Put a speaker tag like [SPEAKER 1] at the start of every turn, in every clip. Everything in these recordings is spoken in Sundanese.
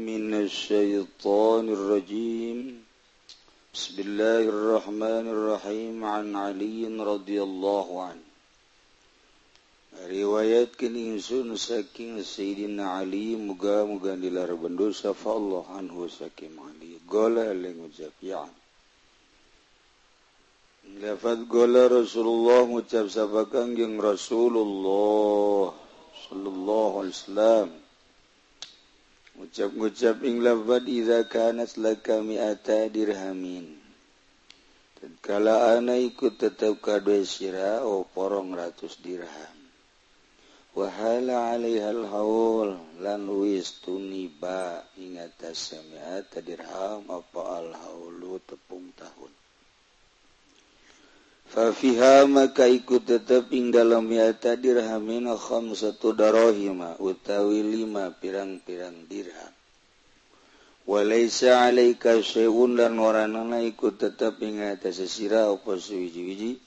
[SPEAKER 1] من الشيطان الرجيم. بسم الله الرحمن الرحيم. عن علي رضي الله عنه. روايات كن إنسان ساكن سيدنا علي مقام مجا للربندو شفى الله عنه ساكن علي قال لنجاب يعني رسول الله مجاب ngucap رسول الله صلى الله عليه وسلم. ngucap-gucap ing labad iza kanat laka mi'ata dirhamin. Tatkala ana ikut tetap kadue sira oh, oporong ratus dirham. Wahala alaihal haul lan wis tuniba ing atas mi'ata dirham apa al haulu tepung tahun? Fafiha maka ikut tetap ing dalam yata dirhamin satu darohima utawi lima pirang-pirang dirham. Walaysa alaika syai'un dan waranana ikut tetap ing atas sesira apa suwiji-wiji.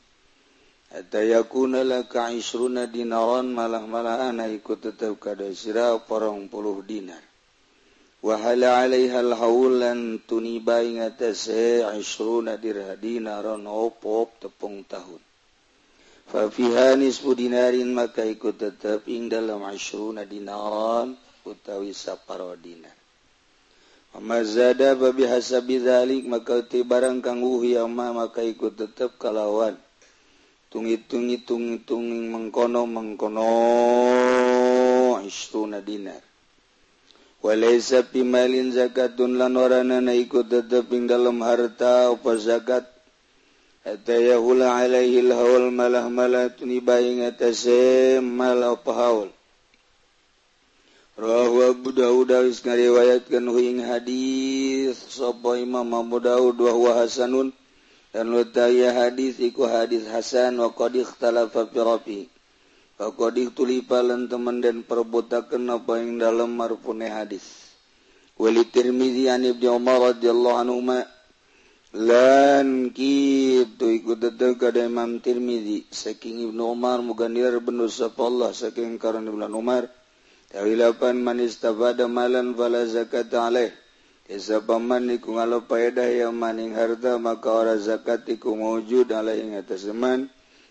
[SPEAKER 1] Hatta yakuna laka isruna dinaran malah-malahan ikut tetap kada sira porong puluh dinar. wahala alaiha haulan tuniba ing atase isruna dirhadinaron opop tepung tahun fa fiha nisfu dinarin maka ikut tetap ing dalam isruna dinaron utawi saparo dinar Amma zada babi hasabi dzalik maka ti barang kang uhi amma maka ikut tetap kalawan tungitung hitung hitung mengkono mengkono isruna dinar walaisa pimalin zakatun lan orana na iku tetep ing dalam harta apa zakat. Hatta yahula alaihi alhawl malah malatun ibaing atase mal apa haul. Rawahu Abu Dawud wis ngariwayatkeun huing hadis sapa Imam Abu Dawud wahuwa hasanun. Dan lutaya hadis iku hadis hasan wa qadih talafa pirafi Fakodik tulipalan teman dan perbotakan apa yang dalam marfune hadis. Wali Tirmizi an Ibnu Umar radhiyallahu anhu lan kitu ikut tetep kada Imam Tirmizi saking Ibnu Umar muga nilar bener sapa Allah saking karena Ibnu Umar. Tawilapan man istabada malan fala zakat alaih. Isa paman iku ngalo paedah yang maning harta maka ora zakat iku mawujud alaih ing atas zaman.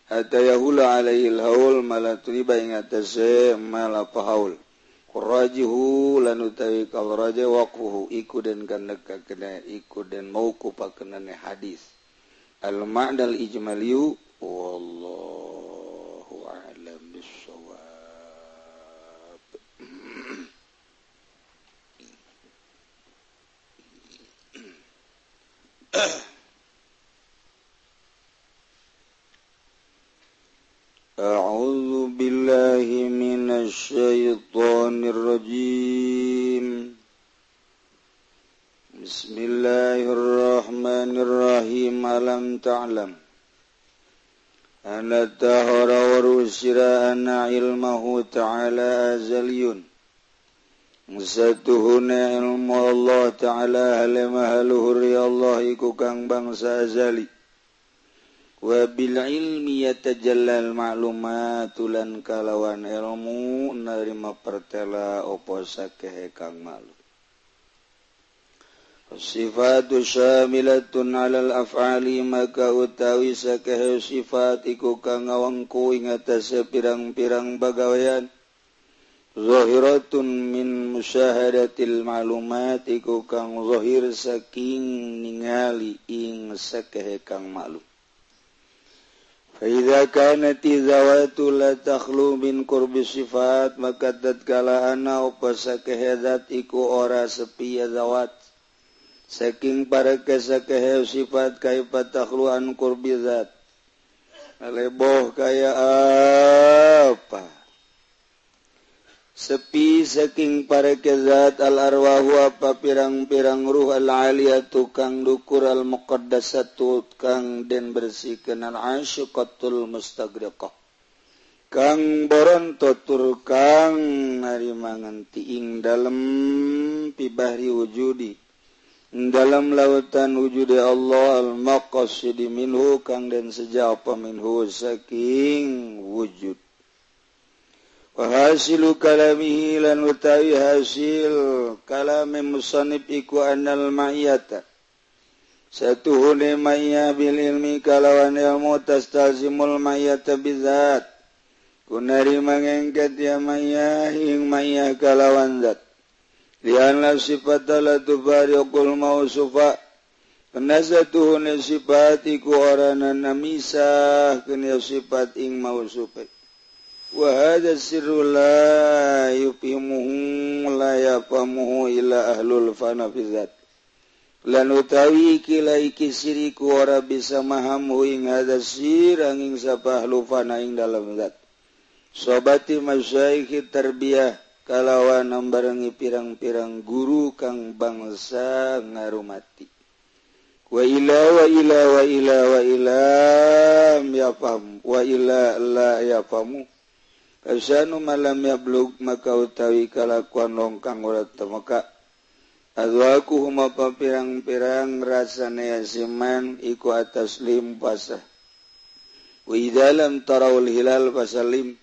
[SPEAKER 1] hatta yahula alaihi haul mala turiba ing atase mala pahaul qurajihu lan utawi kalraja waqfuhu iku den kandaka kena iku den mauku pakenane hadis al ma'dal ijmaliu wallahu a'lam bissawab Ugh. luhune ilmu Allah ta'ala halimah luhuri Allah iku kang bangsa azali. Wa bil ilmi yatajallal ma'lumatulan kalawan ilmu narima pertela opo sakehe kang malu sifat syamilatun alal af'ali maka utawi sakehe sifat iku kang ngawangku ing atase pirang-pirang bagawean Zahiratun min musyahadatil maklumat iku kang zohir saking ningali ing sakehe kang maklum. Faidha kanati zawatu la takhlu min qurbi sifat maka tatkala ana apa sakehe iku ora sepi zawat saking para kesakehe sifat kaifa takhlu an qurbi zat. kaya kayaan sepi saking para kezat al-arwah apa pirang-pirang ruh al-aliyah tukang dukur al-muqaddasatu kang den bersihkeun al-asyqatul mustagriqah. Kang boron tur kang narima nganti ing dalem pibahri wujudi. Dalam lautan wujud Allah al-maqasidi minhu kang den sejauh paminhu saking wujud. Wahasilu kalamihi lan utawi hasil kalame musannif iku anal ma'iyata. Satu hune ma'iyya bil ilmi kalawan ilmu tastazimul ma'iyata bizat. Kunari mangengket ya ma'iyya ing ma'iyya kalawan zat. Lianlah sifat tubariqul mausufa. Kena satu hune sifat iku orana namisah kena sifat ing mausufa. وهذا السر لا يفهمه لا يفهمه إلا أهل الفنا في ذات lan utawi kilaiki siriku ora bisa mahamu ing hadza sir angin sapa ahlu fana ing dalam zat sobati masyaikh tarbiyah kalawan nambarangi pirang-pirang guru kang bangsa ngarumati wa ila wa ila wa ila wa ila ya pam wa ila la ya pamu Kasanu malam yablug maka utawi kalakuan longkang urat ora temeka. Adwaku huma pirang-pirang rasane siman iku atas lim pasah. Wa idalam tarawul hilal pasalim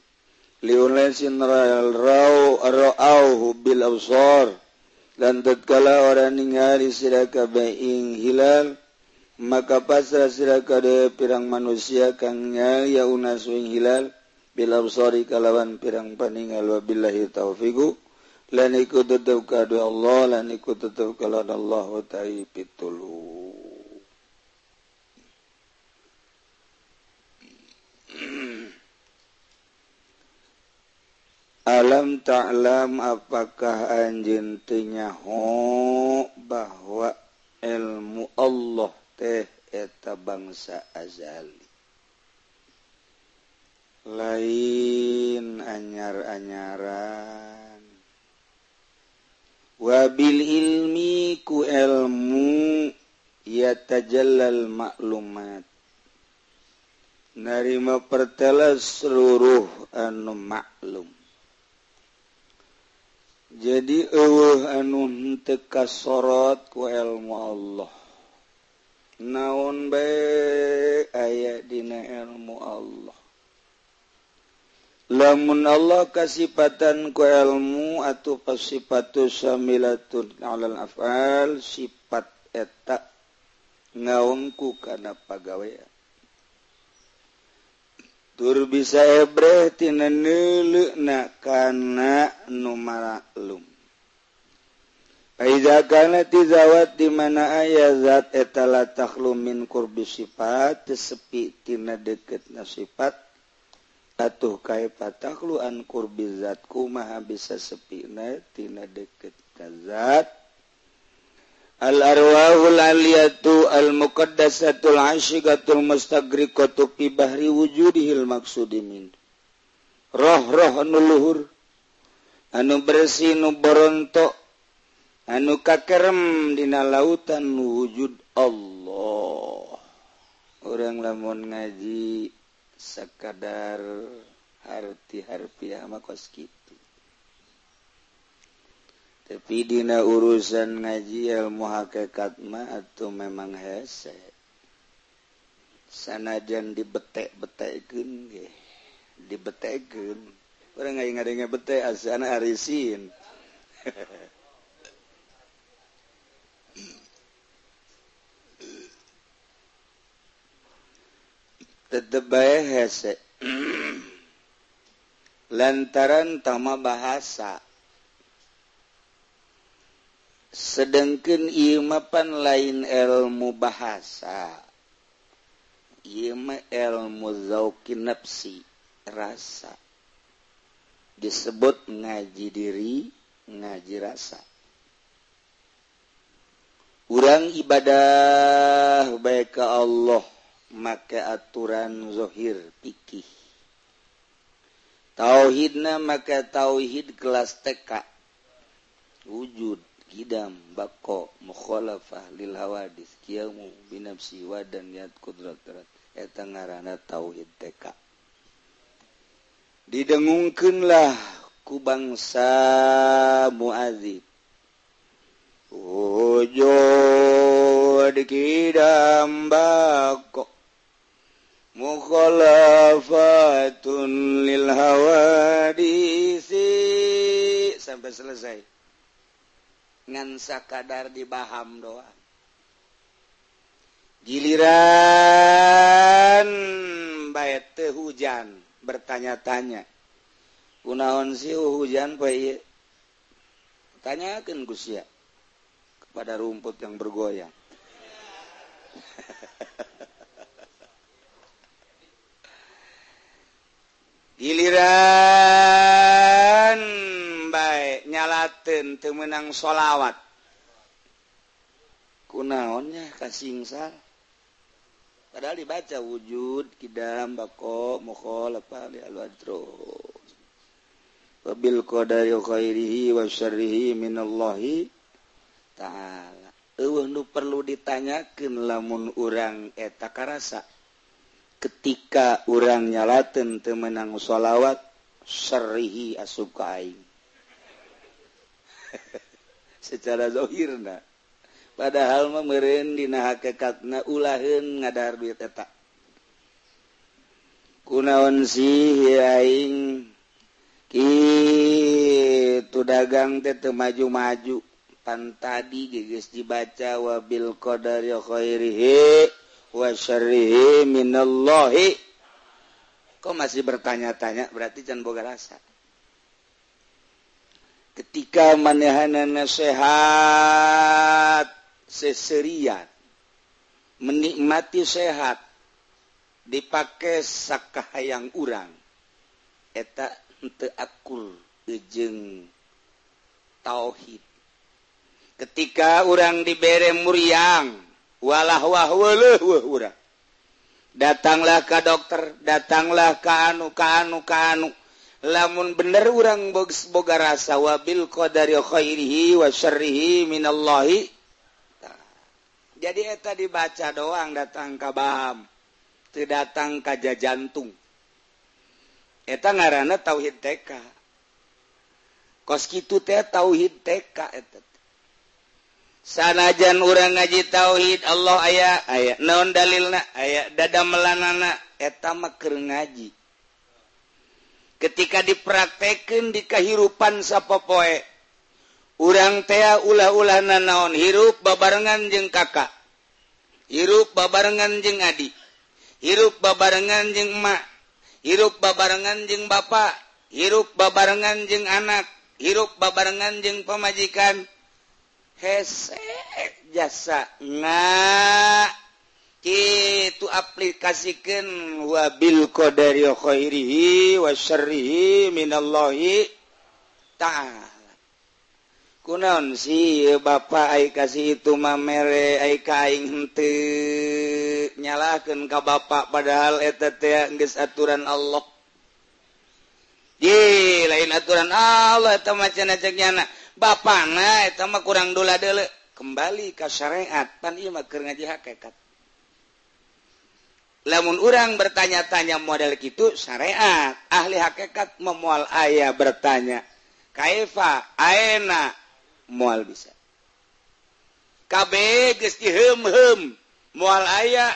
[SPEAKER 1] Liulensin sinral rau ra'auhu bil absar dan tatkala orang ningali sira kabeh hilal maka pasrah sira kabeh pirang manusia kang ya unasuing hilal sorry kalawan pirang paningal wabillahi taufiku lan iku tetep kadu Allah lan iku tetep kalan Allah ta'i pitulu. Alam ta'lam apakah anjin ho bahwa ilmu Allah teh eta bangsa azali lain anyar-anyaran. Wabil ilmi ku ilmu ya tajallal maklumat. Narima pertelas seluruh anu maklum. Jadi eueuh anu henteu sorot ku ilmu Allah. Naon bae aya dina ilmu Allah? lamun Allah kasihpatan ku elmu atau pasifatusamilatun alal afal sifat etak ngaungku karena pagawean tur bisa ebretina na karena numalum Aizakana tizawat di mana ayah zat etala taklumin kurbi sifat sepi tina deket nasifat atuh kae patakluan kurbizatku maha bisa sepina tina deket kazat al arwahul aliyatu al muqaddasatul asyigatul mustagriqatu fi bahri wujudihil maksudimin roh-roh anu luhur anu bersih nu boronto anu kakerem dina lautan wujud Allah. Orang lamun ngaji sekadar mah kos gitu tapi Dina urusan ngajiil muhakekatma atau memang hese. Sanajan dibetek-betekun dibetekun orang nggak ingat ingat betek asana arisin. hese. Lantaran tama bahasa. Sedangkan imapan lain ilmu bahasa. Ima ilmu zauki nafsi rasa. Disebut ngaji diri ngaji rasa. Urang ibadah baik ke Allah. Maka aturan dhohir piih tauhidna maka tauhid kelas TK wujud Kidam bako mukholafah lilhawadis kiamu binafsi wadan niat kudrat eta ngaranna tauhid TK didengungkeunlah ku bangsa muadzib ojo dikidam bako mukhalafatun lil hawadisi. Sampai selesai. Ngan sakadar dibaham doang. Giliran bait teh hujan bertanya-tanya. Kunaon sih hujan poe tanyakeun Gus ya kepada rumput yang bergoyang. giliran baik nyalaten temenang sholawat. Kunaonnya kasingsal. Padahal dibaca wujud kidam bako moko lepa li alwadro wabil qadari khairihi wa syarrihi minallahi ta'ala. Eueuh nu perlu ditanyakeun lamun urang eta karasa. ketika orang nyalaten temenang sholawat serihi asukaing secara zohirna. Padahal memerin dina hakikatna ulahin ngadar duit etak kunaon sih aing? Itu dagang teh maju-maju. Pan tadi geges dibaca wabil qadari khairihi wa syarihi minallahi. Kok masih bertanya-tanya berarti jangan boga rasa. Ketika manehana nasihat seserian menikmati sehat dipakai sakahayang urang eta henteu akul ejeng tauhid. Ketika orang dibere muriang walah datanglah ka dokter datanglah ke anu ka anu ka anu. Lamun bener urang box boga rasa wabil qadari khairihi wa syarrihi minallahi. Jadi eta dibaca doang datang ka baham teu datang ka jajantung. Eta ngaranna tauhid TK kos kitu teh tauhid TK eta. sanajan urang ngaji tauhid Allah aya aya naon dalilna? Aya dada melanana etamaker ngaji. Ketika dipraktekken di kehidupan sapopoe urang tea ulah-ulahna naon? Hirup babarengan jeung kakak hirup babarengan jeung adik hirup babarengan jeung emak hirup babarengan jeung bapak hirup babarengan jeung anak hirup babarengan jeung pemajikan. hesek jasa nga itu aplikasikan wabil qadari khairihi wa syarrihi minallahi ta'ala. Kunaon si bapak ai kasih itu mamere ai kaing henteu. Nyalahkeun ka bapak padahal eta teh geus aturan Allah. Di lain aturan Allah eta macan nyana Bapak na sama kurang dola dulu kembali ke syariat. Pan ngaji hakekat namun orang bertanya-tanya model gitu syariat. Ahli hakekat memual ayah bertanya kaifa? Aena? Mual bisa. KB gesti hem hem mual ayah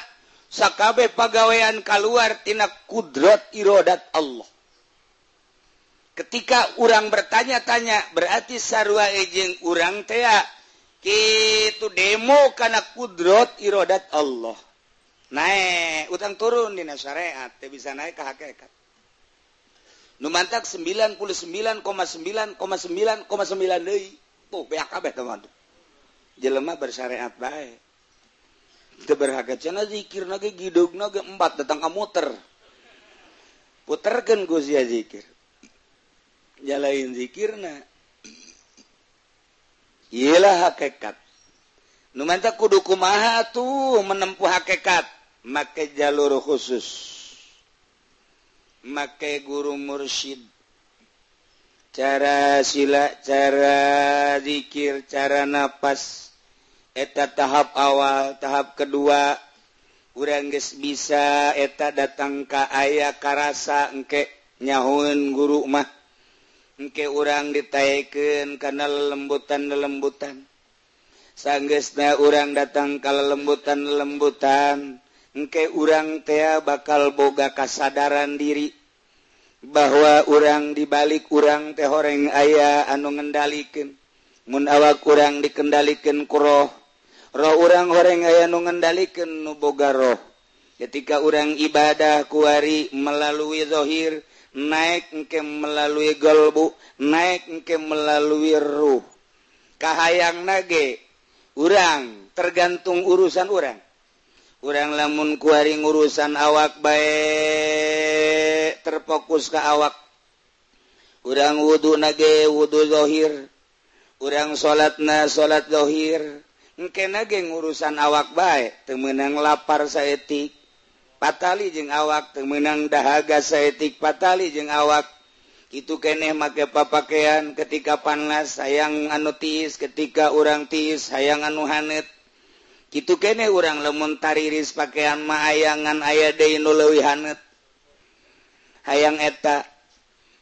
[SPEAKER 1] sakabe pegawaian keluar tina kudrat irodat Allah ketika orang bertanya-tanya berarti sarwa ejeng urang tea itu demo karena kudrot irodat Allah. Naik utang turun di syariat bisa naik ke hakikat. Numantak 99,9,9,9 deui. Tuh pihak kabeh teman jelema bersyariat baik itu berhakat cenah zikir nage gidug nage empat datang kamuter puterkan gue zikir jalain dzikirna ialah hakekat. Numanta kudu kumaha tuh menempuh hakekat. Make jalur khusus. Make guru mursyid. Cara sila cara dzikir cara nafas eta tahap awal tahap kedua. Urang geus bisa eta datang ka aya karasa engke nyahun guru mah. Engke urang ditaiken karena lelembutan lelembutan sanggesna urang datang kalau lembutan lelembutan engke urang tea bakal boga kasadaran diri. Bahwa orang dibalik urang teh horeng ayah anu ngendalikeun. Mun awak kurang dikendalikan kuroh roh. Orang horeng aya nu ngendalikan nuboga roh. Ketika orang ibadah kuari melalui zohir naik engke melalui golbu naik engke melalui ruh. Kahayang nage urang tergantung urusan orang orang lamun kuaring urusan awak baik terfokus ke awak. Urang wudhu nage wudhu zohir. Urang salat na salat dhohir engke nage urusan awak baik temenang lapar saetik. patali jeung awak temenang dahaga sayatik patali jeung awak. Itu keeh make papakaian ketika panas sayang anu tiis ketika urang tiis sayang anu hanet. Gitu kene urang lemun tariris pakaian maayangan aya de nulewi hanet. Hayang eta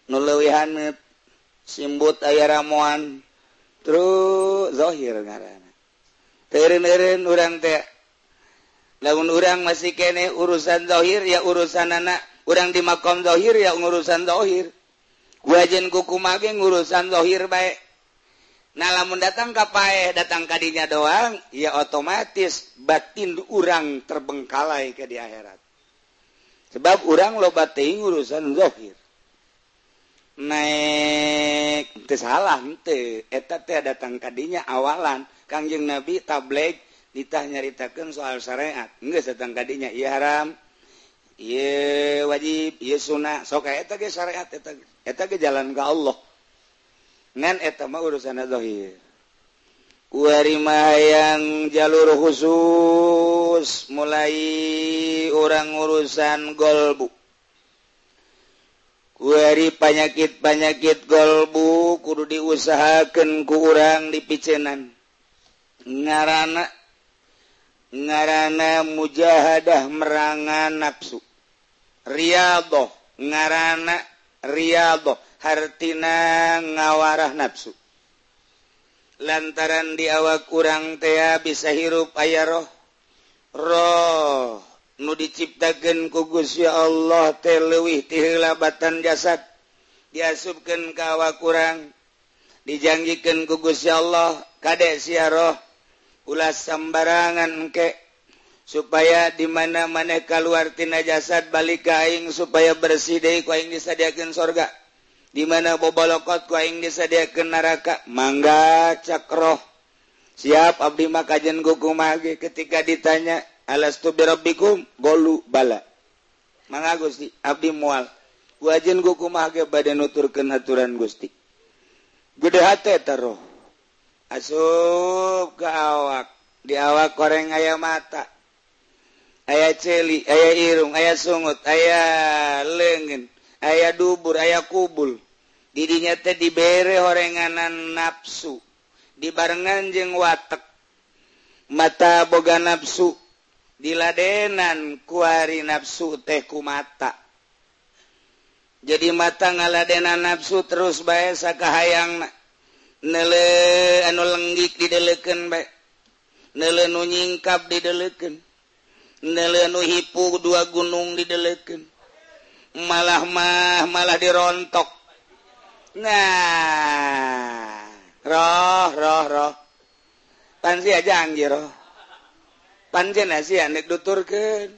[SPEAKER 1] nulewi hanet simbut aya ramuan terus zohir ngaran terin-erin urang teh laun urang masih kene urusan dhohir ya urusan anak. Urang di makam dhohir ya urusan dhohir wajen kuku mage urusan dhohir baik nah lamun datang kapae datang kadinya doang ya otomatis batin urang terbengkalai ke di akhirat. Sebab urang lo batin urusan dhohir naik teu salah teu eta teh datang kadinya awalan. Kangjeng nabi tablek titah nyaritakan soal syariat. Enggak datang kadinya. Iya haram iya wajib iya sunnah. Sok eta ge syariat eta eta ge jalan ke Allah. Ngan eta mah urusan zahir Kuarima yang jalur khusus mulai orang urusan golbu. Kuari panyakit-panyakit golbu kudu diusahakan ku orang di picenan. Ngarana ngarana mujahadah merangan nafsu Riyaoh ngarana Riyaoh hartina ngawarah nafsu lantaran di awak kurang tea bisa hirup aya roh. Roh. Nu diciptakan kugus ya Allah telewih tilabatan jasad. Diasubkan kawa kurang dijanjikan kugus ya Allah kadek siaroh ulah sembarangan kek supaya dimana maneka keluartina jasad balik kaing supaya bersih De koing disadiakan sorga. Dimana bobolokot koing disadiakan neraka. Mangga cakroh. Siap Abdi makajan guku mage ketika ditanya alas tubirobikum golu bala. Mangga Gusti Abdi mual. Wajin guku mage badan nuturkan aturan Gusti. Gede hati taruh asup ke awak. Di awak goreng aya mata. Aya celi aya irung aya sungut aya lengen aya dubur aya kubul. Didinya teh dibere horenganan nafsu dibarengan jeng watek. Mata boga nafsu diladenan kuari nafsu tehku mata. Jadi mata ngaladenan nafsu terus bahasa kehaang nele anu lenggik dideleken baik nele nu nyingkap dideleken nele nu hipu dua gunung dideleken malah mah malah dirontok. Nah roh roh roh. Pansi aja anggir roh. Panjen nasi anek duturkan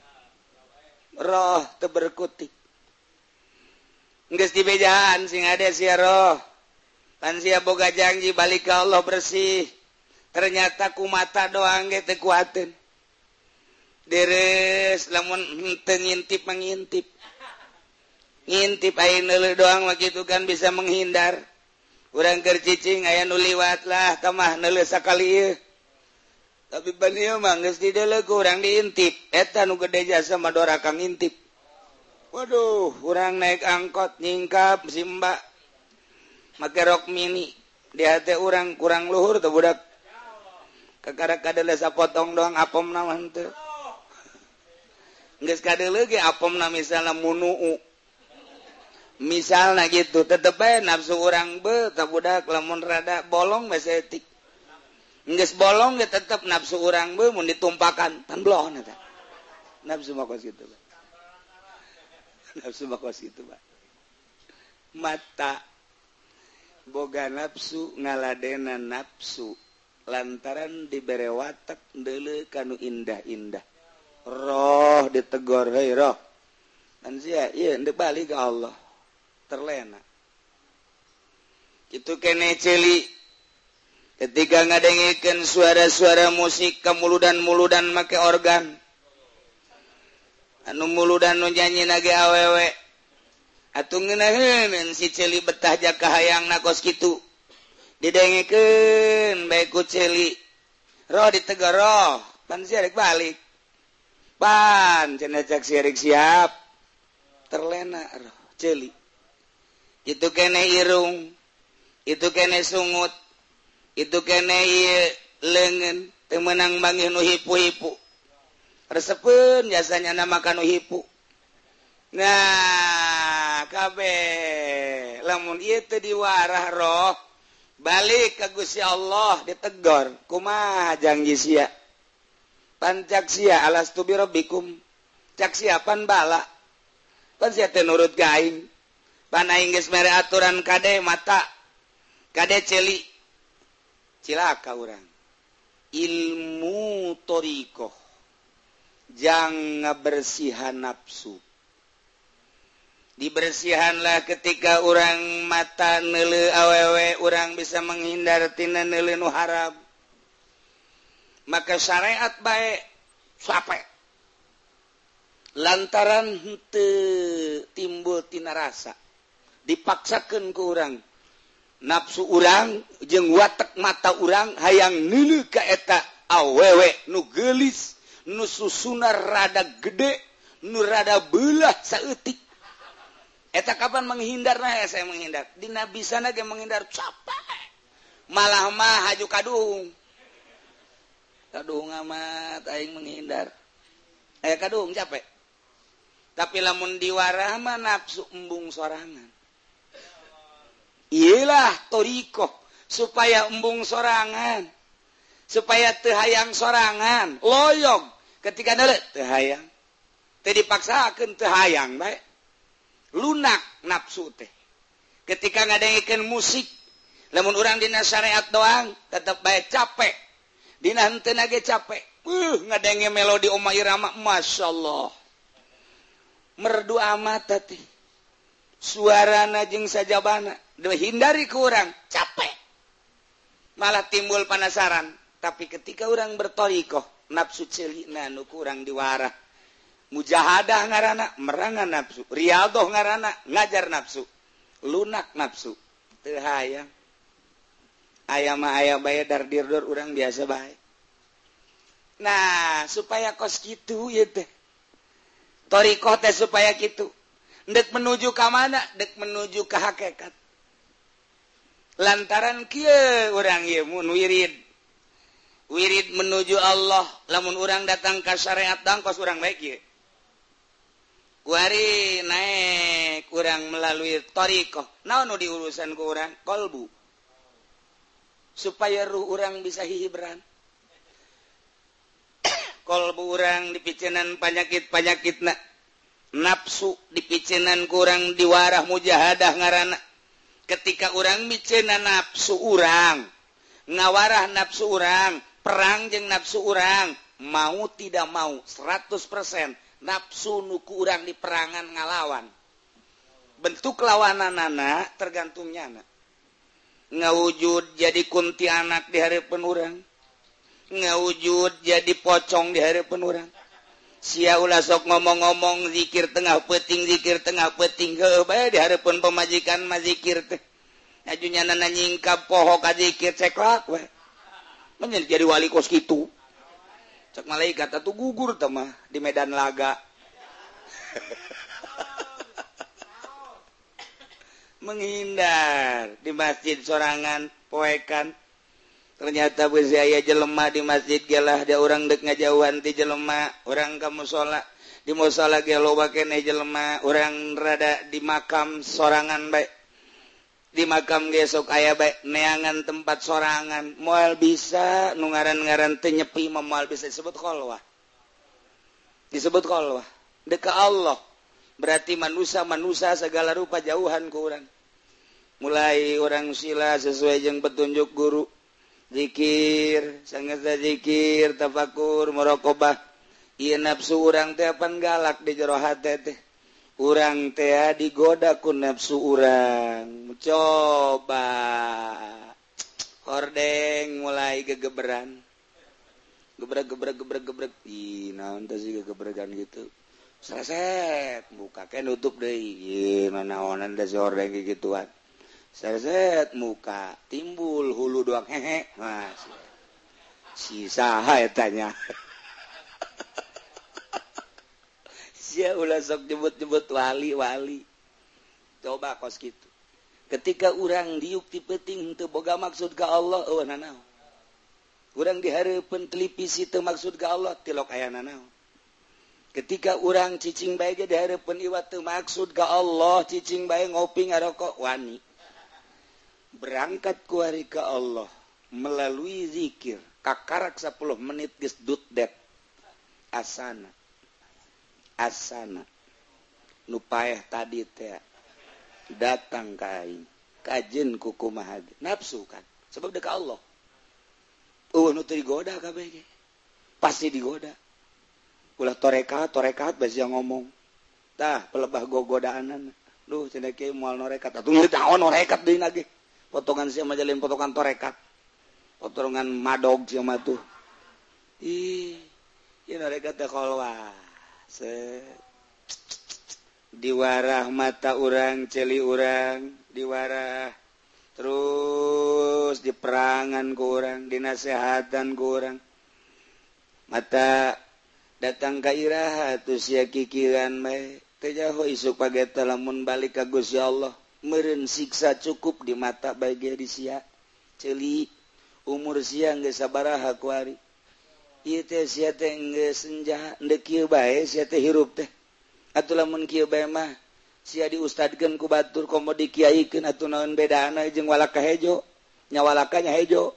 [SPEAKER 1] roh teberkutik. Nggak dibejaan sing ada si roh. tansia boga janji balik ke Allah bersih. Ternyata ku mata doang ge teu kuatin deres lamun henteu ngintip mengintip. Ngintip aya neuleuh doang begitu kan bisa menghindar. Urang keur cicing aya nu liwat lah tamah neuleuh sakali ieu. Tapi bani mah geus di urang diintip. Eta nu gede jasa mah doraka ngintip. Waduh urang naik angkot nyingkap si mbak maka rok mini. Di hati orang kurang luhur tuh budak. Kakara kadele potong doang apom nama henteu nggak sekali lagi apom nama misalnya munuu. Misalnya gitu tetep aja nafsu orang be tak budak lamun rada bolong mesetik etik Nggak bolong dia tetep nafsu orang be mau ditumpakan. Tan bloon nafsu makos gitu bae nafsu makos gitu pak. Mata. boga nafsu ngaladenan nafsu lantaran diberre watak dulu kanu indah-indah. Roh ditegor hey, roh. Anzia, iya, balik ke Allah. Terlena. Itu kene celi. Ketika ngadengikan suara-suara musik ke muludan-muludan make organ. Anu muludan nu nyanyi nage awewe. atau si celi betah jaka hayang nakos gitu didengeken baikku celi. Roh ditegoro pan sirik balik. Pan cina cak sirik siap. Terlena roh celi. Itu kene irung itu kene sungut itu kene lengan temenang bangi nu hipu-hipu. Resepun biasanya nama kanu hipu. Nah kabeh. Lamun itu diwarah roh balik ke Gusya Allah ditegor. Kuma janji sia? Pancak sia alas tubi robbikum cak siapan bala? Pan sia tenurut gaing? Pan inggris mere aturan kade mata? Kade celi? Cilaka orang ilmu toriko jangan bersihan nafsu. dibersihanlah ketika orang mata nele awewe orang bisa menghindartina nele nuharab maka syariat baik capek lantaran hente timbul tina rasa. Dipaksakan ke orang nafsu orang jeng watak mata orang hayang nele kaeta awewe. Nu gelis nu susunar rada gede nu rada belah saeutik. eta kapan menghindar nah eh, saya menghindar. Di nabi sana ge menghindar. Capek malah mah haju kadung. Kadung amat aing menghindar. Eh kadung capek tapi lamun diwarah mah nafsu embung sorangan. Iyalah toriko. Supaya embung sorangan. Supaya tehayang sorangan. Loyong. Ketika nelek tehayang teh dipaksakan tehayang baik. lunak nafsu teh. Ketika ngadaikan musik namun orang Dina syariat doang tetap baik capek. Dinage capek. Uh, ngadenge melodi Oma Irama Masya Allah. Merdu amat tadi suara najeng sajabana. Hindari kurang capek. Malah timbul penasaran tapi ketika orang bertorikoh nafsu celi nanu kurang diwarah mujahadah ngarana merangan nafsu. Riadoh ngarana ngajar nafsu. Lunak nafsu. Tehayang ayam bayar dar dirdur orang biasa baik nah supaya kos gitu ya teh. Torikoh teh supaya gitu dek menuju ke mana? Dek menuju ke hakikat lantaran orang wirid. Wirid menuju Allah. Namun orang datang ke syariat dangkos orang baik Wari naik kurang melalui thoriqoh na di urusan kurang qolbu supaya ruh orang bisa hibran qolbu orang dipicenan panyakit panyakit na nafsu dipicenan kurang diwarah mujahadah ngarana. Ketika orang micena nafsu orang ngawarah nafsu orang perang jeng nafsu orang mau tidak mau 100% nafsu nuku urang di perangan ngalawan. Bentuk lawanan nana tergantungnya anak ngawujud jadi kunti anak di hari penurang ngawujud jadi pocong di hari penurang sia ulah sok ngomong-ngomong zikir tengah peting zikir tengah peting. Ke bae di hari pun pemajikan mazikir teh. Ajunya nana nyingkap poho ka zikir ceklak bae menyen jadi wali kos kitu. cek malaikat atau gugur temah di Medan Laga. Menghindar di masjid sorangan poekan. Ternyata beraya jelemah di masjid gelah dia orang dek ngajauhan ti jelema orang kamu sholat di musola gelo bakene jelema orang rada di makam sorangan baik di makam gesok aya baik neangan tempat sorangan. Mual bisa nu ngaran-ngaran tenyepi memual bisa. Disebut kholwah disebut kholwah deka Allah. Berarti manusia-manusia segala rupa jauhan kurang mulai orang sila sesuai yang petunjuk guru. Zikir sangat zikir tafakur merokobah. Iya nafsu orang teh galak di jero hati teh. urang tea digodaku nafsu urang. Coba. Hordeng mulai gegeberan. Gebra-gebra-gebra-gebra ih naon teh sih gegeberan gitu. Sereset muka kayak nutup deh. Mana onan teh si hordeng gituan. Sereset muka timbul hulu doang. Hehe. Mas. Si saha tanya ulah sok jebut-jebut wali-wali. Coba kos gitu. Ketika orang diukti peting untuk boga maksud ke Allah oh nanau. Di hari pentelipisi itu maksud ke Allah tilok aya ketika orang ccing baik di hari peniwa maksud ke Allah ccing baik ngopi ngarokok wani. Berangkat ku hari ke Allah melalui dzikir Kakarak 10 menit asana asana. Nupaeh tadi teh datang kain kajin kuku maha nafsu kan. Sebab dekat Allah. Uh nu digoda kabeh pasti digoda. Ulah torekat torekat bas yang ngomong. Tah pelebah go godaanan duh cenah kieu moal norekat. Atuh ngeut naon ah, oh, norekat deui lagi. Potongan sia majalin potongan torekat. Potongan madog sia mah tuh. Ih ieu norekat teh kolwa diwarah mata urang celi urang diwarah. Terus diperangan kurang dinasehatan kurang mata datang kairah terus ya kikiran tejauh isuk pakai lamun balik kagus ya Allah. Meren siksa cukup di mata bagi di sia. Celi umur siang gak sabaraha kuari senja hirup teh. Lamun mah si diustadkan ku batur komo di Kyaiken atau naon beda jeung walaka hejo nyawalakanya hejo.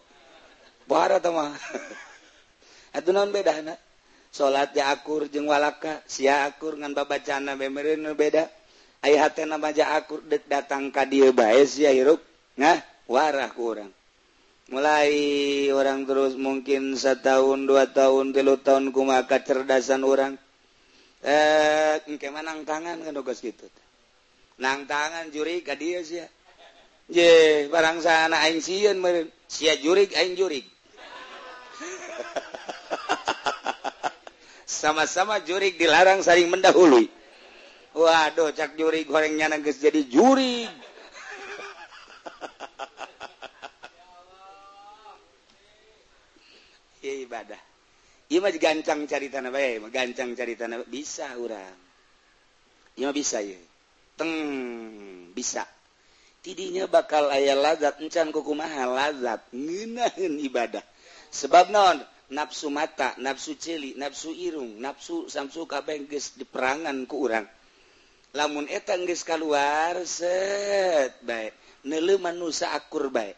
[SPEAKER 1] Mah. Atau naon beda salat ya akur jeung walaka si akur ngan babacana bemerin beda. Ayah hati akur dek datang ka dia bae sia hirup. Nah warah kurang mulai orang terus mungkin setahun dua tahun tilu tahun kuma kecerdasan orang. Eh ke manang tangan kan tugas gitu. Nang tangan juri ka dia sih je barang sana aing sieun meureun sia jurig aing jurig. Sama-sama jurig dilarang saling mendahului. Waduh cak jurig gorengnya nangis jadi jurig. ibadah Imaj gancang cari tanah bay gancang cari tanah bisa orang Ima bisa ya teng bisa. Tidinya bakal ayah lazat encan kuku maha lazat. Ngenahin ibadah. Sebab non nafsu mata nafsu celi nafsu irung nafsu samsu kabeh geus diperangan ku urang. Lamun eta geus kaluar set bae. Neuleuma nu saakur bae.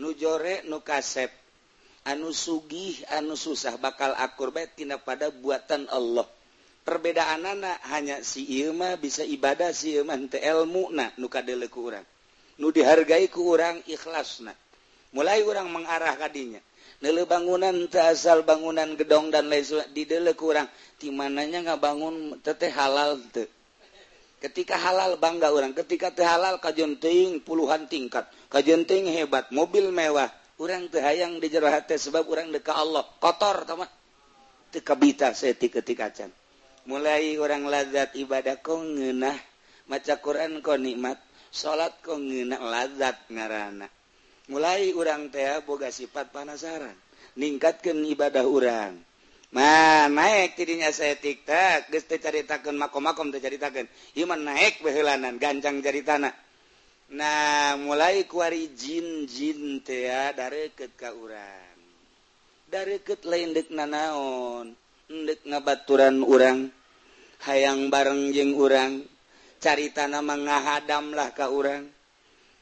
[SPEAKER 1] Nu jore nu kasep. anu sugih anu susah bakal akur baiktina pada buatan Allah. Perbedaan anak hanya si Ima bisa ibadah si ilmu nah nuka deleku nu dihargai ku orang ikhlas nah. Mulai orang mengarah tadinya Nele bangunan asal bangunan gedong dan lain di dele kurang timananya nggak bangun tete halal te. ketika halal bangga orang ketika teh halal kajunting puluhan tingkat. Kajunting hebat mobil mewah. orang tehhaang di jero sebab orang deka Allah. Kotor tekabita can mulai orang lazat ibadah kau ngenah maca Quran kau nikmat salat kau ngenak lazat ngarana. Mulai orang teh boga sifat panasaran ningkatkan ibadah orang Ma naik tidinya saya tiktak, geste caritakan makom-makom caritakeun. Iman naik behelanan, ganjang jari tanah. Nah mulai kuari ka urang. Dareukeut lain laindek nanaon endek ngabaturan urang hayang bareng jeng urang carita nama ngahadamlah ka urang.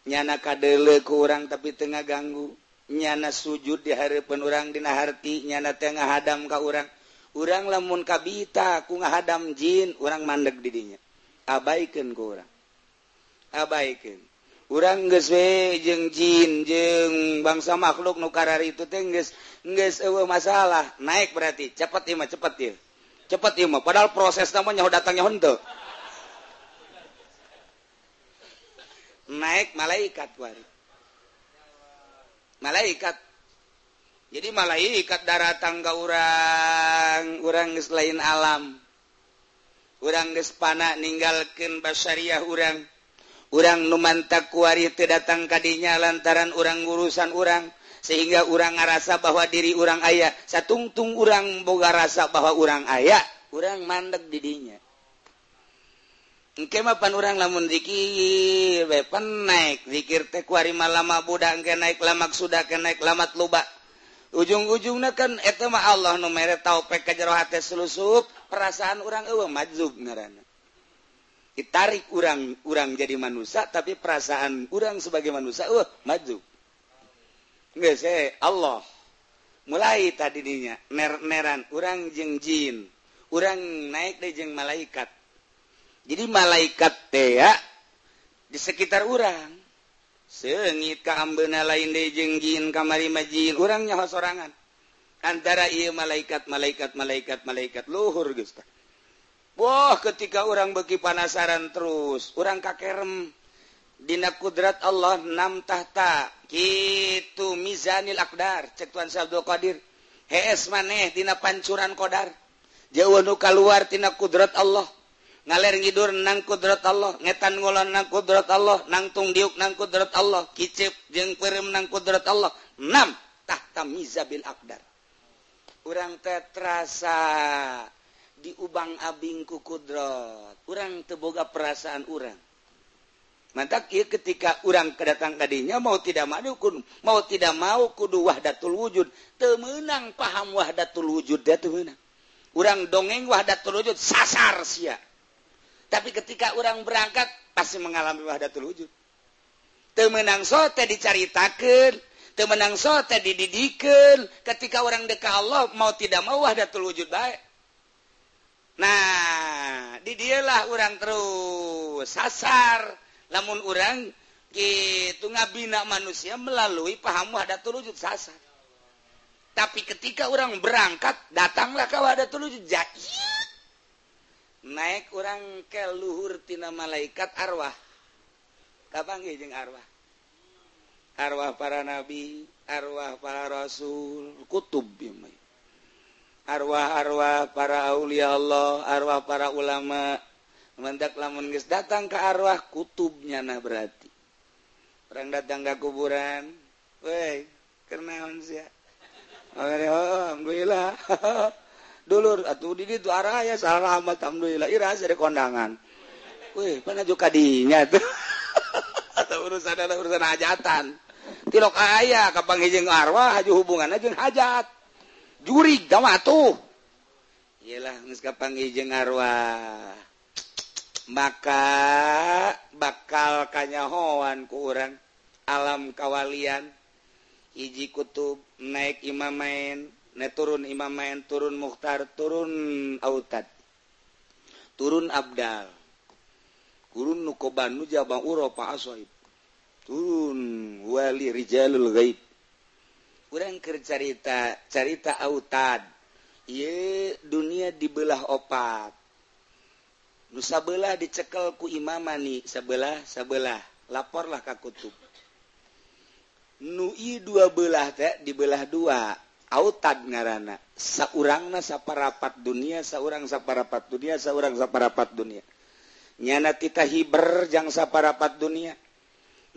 [SPEAKER 1] Nyana kadele ke urang tapi tengah ganggu nyana sujud di hari penurang dina harti nyana tengah hadam ka urang. Urang lamun kabita ku ngahadam jin urang mandek didinya. Abaikan ku urang. Abaikan. urang geswe jeung jin jeung bangsa makhluk nukar itu tengges masalah. Naik berarti cepet ima cepet ya cepet ima padahal proses namanya datangnya honda naik malaikat wari malaikat. Jadi malaikat darah tangga urang urang lain alam. Urang gespana ninggalkan basyariah urang. orang numantak kuari itu datang kadinya lantaran orang urusan orang sehingga orang ngerasa bahwa diri orang ayah satungtung orang boga rasa bahwa orang ayah orang mandek didinya Engke mapan orang lamun zikir, bepan naik zikir teh kuari malama budak engke naik lamak sudah ke naik lamat lubak Ujung-ujungnya kan eta mah Allah nu mere taopek ka jero hate selusup, perasaan orang eueuh majzub ngaranna. ditarik orang-orang jadi manusia tapi perasaan orang sebagai manusia uh maju. Nggak saya Allah. Mulai tadi dinya ner neran urang jeng jin. Orang naik deh jeng malaikat. Jadi malaikat teh ya di sekitar orang sengit ke ambena lain deh jeng jin kamari majin. Orangnya nyawa sorangan. Antara iya malaikat malaikat malaikat malaikat. Luhur gusta Wah ketika orang beki panasaran terus orang kakerem. Dina kudrat Allah enam tahta. Gitu mizanil akdar. Cek Tuan Sabdo Qadir. Hees maneh dina pancuran kodar jauh nu keluar tina kudrat Allah. Ngaler ngidur nang kudrat Allah. Ngetan ngolon nang kudrat Allah. Nangtung diuk nang kudrat Allah. Kicip jeung perem nang kudrat Allah. Enam tahta mizabil akdar. Orang tetrasa terasa diubang abing ku kudrat urang teboga perasaan urang. Mantap iya ketika urang kedatang kadinya mau tidak mau kun mau tidak mau kudu wahdatul wujud. Temenang paham wahdatul wujud dia temenang urang dongeng wahdatul wujud sasar sia. Tapi ketika orang berangkat pasti mengalami wahdatul wujud. Temenang sote dicaritakan temenang sote dididikan ketika orang dekat Allah mau tidak mau wahdatul wujud baik Nah didialah orang terus sasar namun orang gitu ngabina manusia melalui paham wahdatul wujud sasar. Tapi ketika orang berangkat datanglah ke wahdatul wujud jahit. Naik orang ke luhur tina malaikat arwah. Kapanggih jeung arwah. Arwah para nabi, arwah para rasul, kutub bimbing. arwah-arwah para Aulia Allah arwah para ulama. Mendak lamun guys datang ke arwah kutubnya nah berarti. Orang datang ke kuburan woi karena sih oh, alhamdulillah. Dulur atuh di itu arah ya salah amat alhamdulillah ira dari kondangan. Woi mana juga dinya tuh? Atau urusan ada urusan hajatan. Tilok ayah kapan hijeng arwah haju hubungan aja hajat. juri gawa tuh. Ialah ngeskapangi jeung arwah. Maka bakal kanyahoan ku urang. Alam kawalian. Hiji kutub naik imamain ne turun imamain turun mukhtar turun autad. Turun abdal. Turun nukoban nuja bang uropa asoib. Turun wali rijalul gaib kurang cerita carita Autad. Ye dunia dibelah opat. Nusa belah dicekel ku imamani sebelah sebelah laporlah ka kutub. Nui dua belah teh dibelah dua. Autad ngarana. Saurangna saparapat dunia saurang saparapat dunia saurang saparapat dunia. Nyana tita hiber jang saparapat dunia.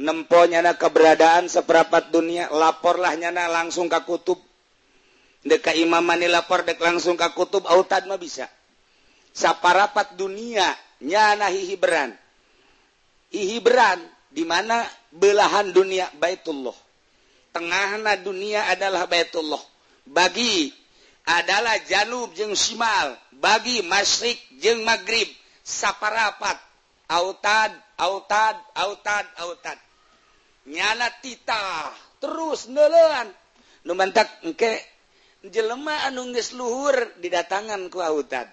[SPEAKER 1] nemponyana keberadaan seperapat dunia laporlah nyana langsung ke kutub. Deka Imam mani lapor dek langsung ke kutub autan mah bisa. Saparapat dunia nyana hihiberan hihiberan di mana belahan dunia? Baitullah tengahna dunia adalah Baitullah bagi adalah Janub jeung Simal bagi Masyrik jeung Maghrib. Saparapat autad autad autad autad. nyala titah terus nelan numantak engke jelema anu geus luhur didatangan ku autad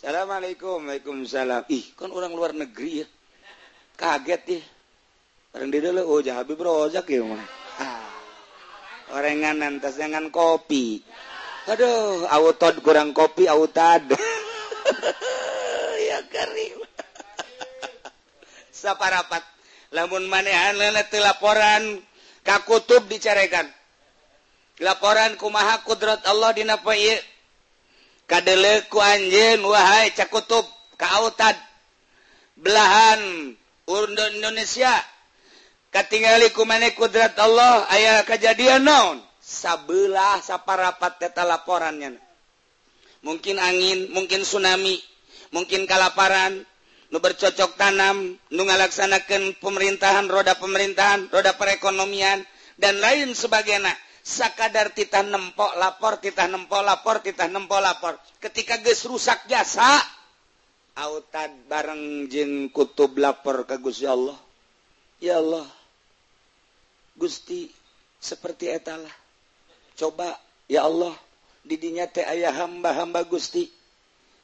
[SPEAKER 1] Assalamualaikum Waalaikumsalam. Ih kan orang luar negeri ya. Kaget ya. Orang dia dulu oh jahabi brozak ya mah. Orengan nantas dengan kopi. Aduh autad kurang kopi autad ya karim. Saparapat lamun manehan laporan kakutub dicarekan. Laporan kumaha kudrat Allah dinapai kadeleku anjeun wahai cakutub kautan belahan Indonesia katingali kumane kudrat Allah aya kejadian naon? Sabelah saparapat teta laporannya mungkin angin mungkin tsunami mungkin kalaparan nu bercocok tanam nu ngalaksanakan pemerintahan roda pemerintahan roda perekonomian dan lain sebagainya. Sakadar titah nempok lapor titah nempok lapor titah nempok lapor. Ketika geus rusak jasa autad bareng jeung kutub lapor ke Gusti Allah. Ya Allah Gusti seperti etalah coba ya Allah didinya teh ayah hamba-hamba Gusti.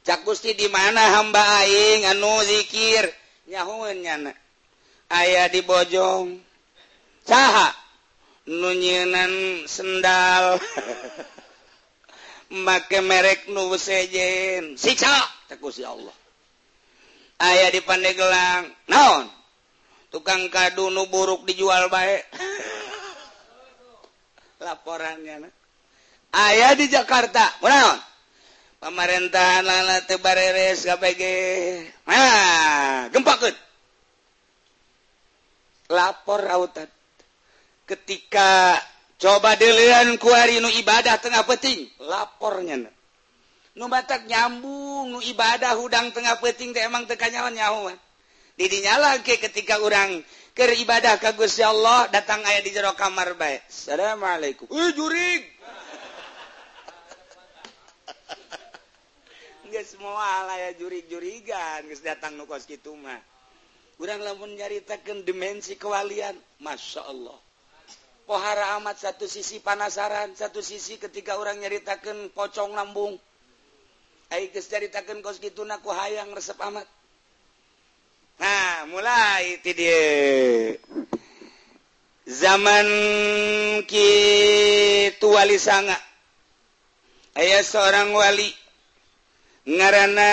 [SPEAKER 1] cak Gusti di mana hamba aing? Anu zikir. Nyahueun nyana. Aya di bojong. Saha nunyinan sendal. Make merek nu sejen. Si cak Gusti Allah. Aya di Pandeglang. Naon? Tukang kadu nu buruk dijual baik laporannya nah. aya di Jakarta. Naon? pamarintahan teu tebareres KPG nah gempakeun. lapor rautan. Ketika coba deuleun ku ari nu ibadah tengah peting lapornya nu batak nyambung nu ibadah hudang tengah peting teh emang teka nyawan nyawan didinya lagi ketika orang ke ibadah ke Gusti Allah datang aya di jero kamar baik assalamualaikum. Uh, jurig! semua ya juri-jurigan datang nukos gitu mah. Kurang lamun nyaritakan dimensi kewalian Masya Allah. Pohara amat satu sisi panasaran satu sisi ketika orang nyaritakan pocong lambung nyaritakan kos gitu naku hayang resep amat. Nah mulai itu dia. Zaman ki wali sanga. Ayah seorang wali. ngaranana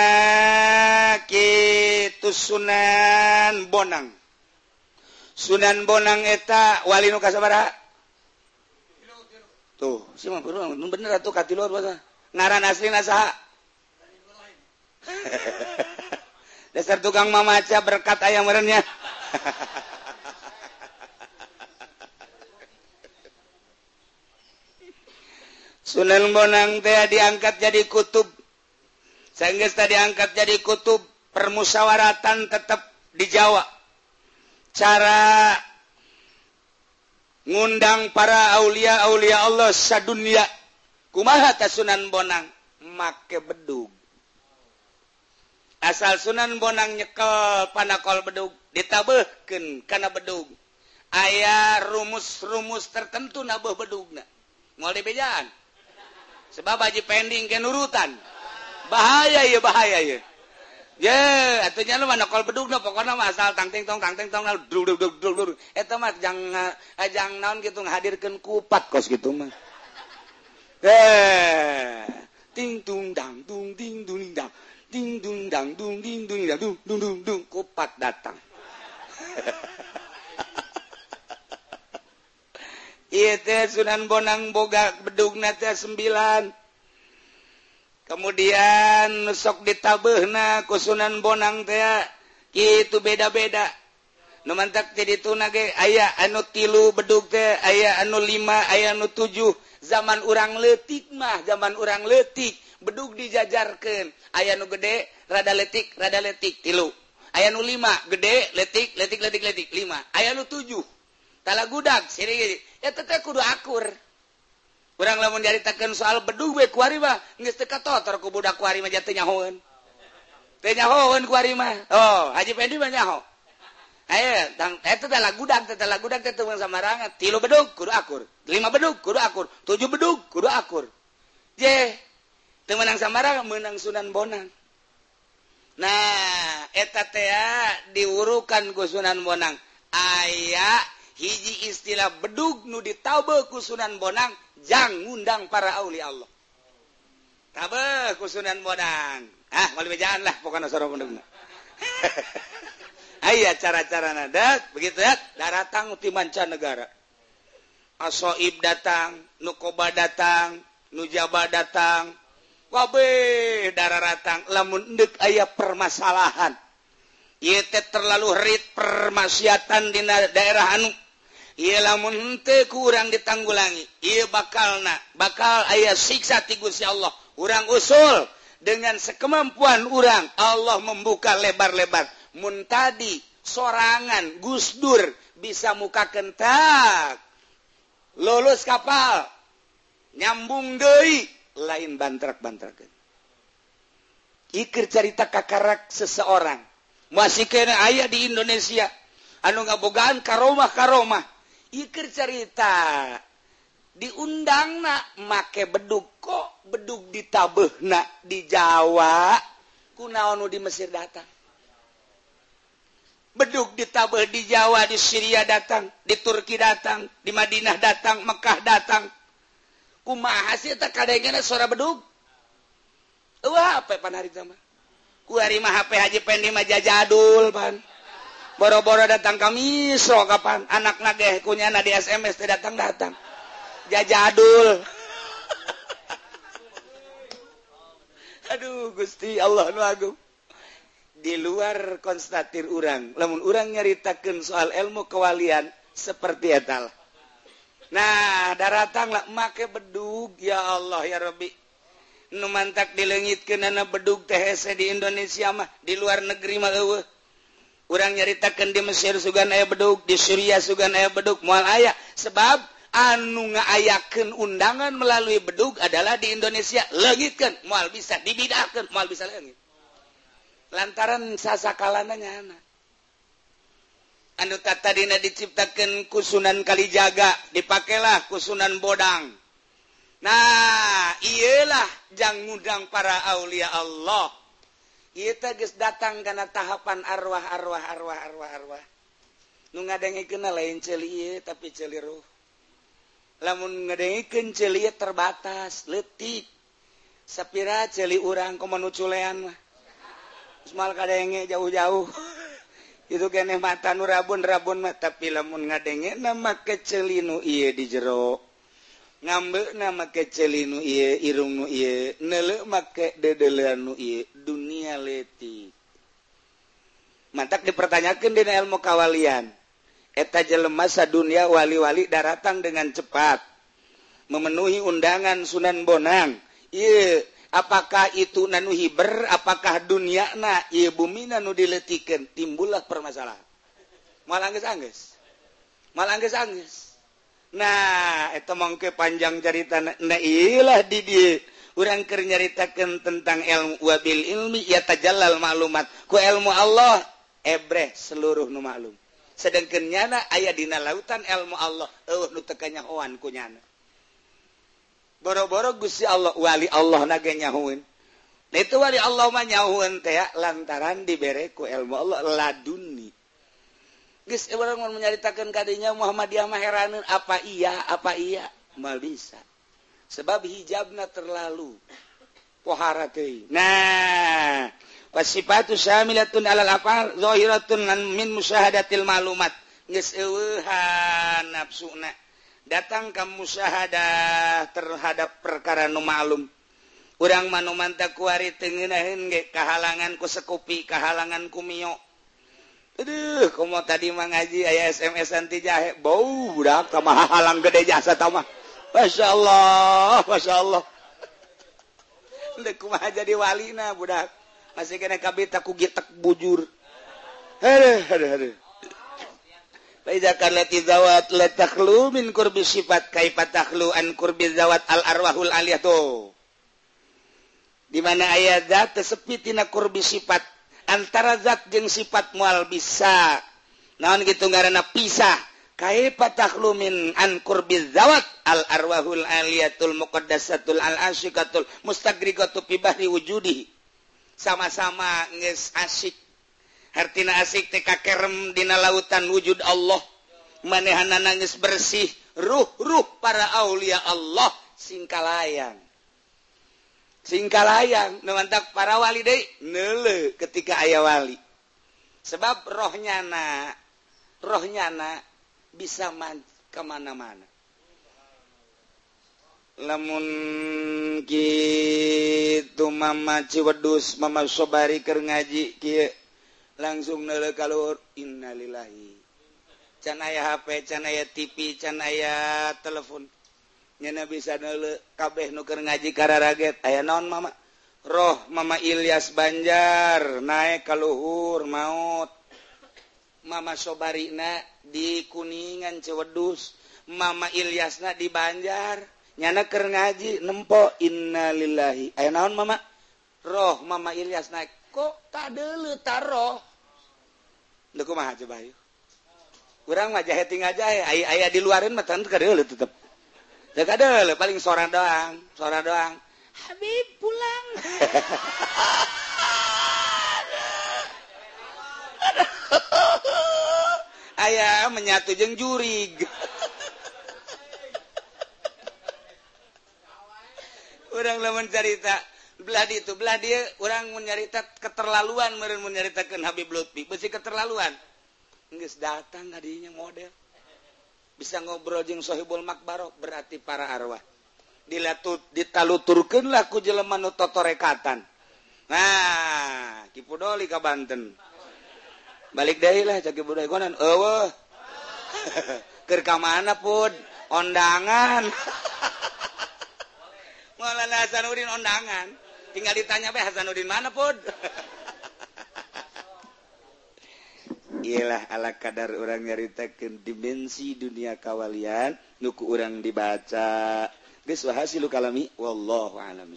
[SPEAKER 1] Sunan Bonang. Sunan Bonang eta Wali nu kasabara tuh si mah bener bener atuh katilor basa ngaran asli saha dasar tukang mamaca berkat ayam merenya Sunan Bonang teh diangkat jadi kutub. sanggesta diangkat jadi kutub permusyawaratan tetap di Jawa. Cara ngundang para Aulia Aulia Allah sadunia kumaha Sunan Bonang? Make bedug. Asal Sunan Bonang nyekel panakol bedug ditabeken karena bedug. Ayah rumus-rumus tertentu nabuh bedugna. Mau dibejaan. Sebab aji pending kenurutan bahaya ya bahaya ya ya artinya lu mana kalau beduk no pokoknya mah asal tang ting tong tang ting tong dul dul dul dul itu mah jangan eh, jangan naon gitu ngahadirkan kupat kos gitu mah. Eh ting tung dang tung ting dung dang. Ting dung dang tung ting dung dang. Dung dung dung dung kupat datang. Iya teh Sunan Bonang boga bedugna teh sembilan. kemudian nusok ditabehna kusunan Bonang teh itu beda-beda. Nu numantak jadi tunage aya anu tilu bedug teh aya anu 5 aya anu 7 zaman urang letik mah zaman urang letik bedug dijajarkan aya nu gede rada letik rada letik tilu. Aya nu 5 gede letik letik letik letik 5 aya nu 7 tala gudak sini ya tetap kudu akur. kurang lamun menceritakan soal beduwe kuarima geus teu katotor ku budak kuari mah teu nyahoeun. Teu nyahoeun kuari mah. Oh Haji Pendi mah nyaho. Aya tang eta teh lagudak teh lagudak teh teu samarangan. Tilu bedug kudu akur. Lima bedug kudu akur. Tujuh bedug kudu akur. Je teu menang samarangan meunang Sunan Bonang. Nah eta teh diurukan ku Sunan Bonang. Aya hiji istilah bedug nu ditaube ku Sunan Bonang jangan ngundang para Auli Allah. Tabeh kusunan modang. Ah malu bejaan lah pokoknya sorong cara-cara nadat begitu ya datang di mancanegara. Asoib datang nukoba datang nujaba datang. Wabe darah datang lamun endek ayah permasalahan. Yete terlalu rit permaksiatan di daerah anu ialah munte kurang ditanggulangi. Ia bakal na bakal ayah siksa tigusya Allah. Urang usul dengan sekemampuan urang Allah membuka lebar-lebar. Muntadi sorangan gusdur bisa muka kentak. Lulus kapal nyambung dei lain bantrak-bantrak ikir cerita kakarak seseorang. Masih kena ayah di Indonesia. Anu ngabogaan karomah karomah Iker cerita. Diundang make beduk kok beduk ditabehnak di Jawa. Kunaonu di Mesir datang. Beduk ditabeh di Jawa di Syria datang di Turki datang di Madinah datang Mekah datang. Kumaha sih tak kadangnya suara beduk wah apa pan hari ku hari mah HP Haji Pendi mah jajadul pan. boro-boro datang kami so kapan? Anak nageh kunya na di SMS teh datang datang jajadul. Aduh gusti Allah nu agung. Di luar konstatir orang lamun orang nyaritakan soal ilmu kewalian seperti etal nah daratanglah make bedug ya Allah ya Rabbi. Nu mantak dilengitkeun ana bedug THC di Indonesia mah di luar negeri mah eueuh. urang nyaritakan di Mesir sugan aya beduk. Di Suriah sugan aya beduk. Mual ayah sebab anu ngaayaken undangan melalui bedug adalah di Indonesia. Legitkan mual bisa dibidakan mual bisa legit. lantaran sasakalananya anak anu tata dina diciptakan kusunan kalijaga dipakailah kusunan bodang. Nah iyalah jangan ngundang para aulia Allah. Itegis datang karena tahapan arwah arwah arwah arwah arwah. Nu ngadengi lain celi tapi celiruh lamun ngadengikan celi terbatas letik sapira celi urang komonu culean mah. Semal kadenge jauh-jauh. Itu kene mata nu rabun rabun mah tapi lamun ngadenge nama kecelinu iya di jero. ngambek nama kecelinu iye irung nu iye nele make dedelean nu iye dunia leti mantak dipertanyakan dina ilmu kawalian. Eta jelema dunia wali-wali daratang dengan cepat. Memenuhi undangan Sunan Bonang. Iye apakah itu nanu hiber apakah dunia na iye bumi nanu diletikan timbullah permasalahan. Malah angges angges malah angges angges Nah itu mangke panjang cerita nailah did orangker nyaritakan tentang ilmu wabil ilmi ya tajallal maklumat. Ku ilmu Allah ebreh seluruh nu maklum. Sedangkan nyana ayah dina lautan ilmu Allah. Eh nu tekanya hoan ku nyana. Boro-boro gusti Allah wali Allah naga nyahuin itu wali Allah mah nyahuin teh lantaran dibere ku ilmu Allah laduni. menyaritakan kanya Muhammadiyamah heranun apa iya apa iya? Mal bisa. Sebab hijabna terlalu pohara nah wasifatu syamilatun alal afar zahiratun min musyahadatil malumat. Geus eueuhan nafsuna. Datang ka musyahadah terhadap perkara nu ma'lum urang manuman teu kuari teu ngeunaheun ge kahalangan ku sekupi kahalangan ku mio. Aduh, komo tadi mah ngaji aya SMS anti jahe. Bau budak tamah halang gede jasa tamah. Masya Allah, Masya Allah. Dek kumaha jadi walina budak. Masih kena kabita ku gitek bujur. Aduh, aduh, aduh. Faiza karlati zawat letaklu min kurbi sifat kaifataklu an kurbi zawat al arwahul aliyah tuh. Di mana ayat zat tesepi tina kurbi sifat antara zat jeung sifat mual bisa. Naon gitu ngaranna pisah. Kaipatahlumin ankur bizawat al arwahul aliyatul muqaddasatul al asyikatul mustagrigatu fi bahri wujudi. Sama-sama nges asik. Hartina asik teh kakerem dina lautan wujud Allah. Manehana nangis bersih. Ruh-ruh para aulia Allah. Singkalayang. singka layang memantap para wali De nele ketika ayah wali. Sebab rohnya na rohnya na bisa man kemana-mana. Lamun gitu mama ciwedus mama sobari ker ngaji kia langsung nele kalur innalillahi. Canaya HP canaya TV canaya telepon. nyana bisa kabeh nuker ngaji kararaget. Aya naon mama? Roh mama Ilyas Banjar. Naik kalluhur maut. Mama sobarina di kuningan cewedus mama Ilyasna di Banjar. Nyana ker ngaji nempo innalillahi aya naon mama? Roh mama Ilyas naik kok kadele taroh Deku mah coba yuk. Kurang mah jaheting aja ya. Ayah di luarin mah tetep kadele tetep. Ya kadeuleu paling sora doang. Sora doang. Habib pulang. Aya menyatu jeng jurig. Orang lawan cerita belah itu belah dia orang menyarita keterlaluan meren menyaritakan Habib Lutfi. Besi keterlaluan. Nggak datang tadinya model bisa ngobrol jeung Sohibul Makbaro berarti para arwah. Dilatut ditaluturkeun laku jelema nu totorekatan. Nah kipudoli ka Banten. Balik deui lah cak budaya konan eueuh. Keur ka mana pun ondangan. Maulana Hasanuddin ondangan. Tinggal ditanya be Hasanuddin mana pun Ilah ala kadar orang nyaritakan dimensi dunia kawalian nuku orang dibaca. Geus wa hasilu kalami wallahu alam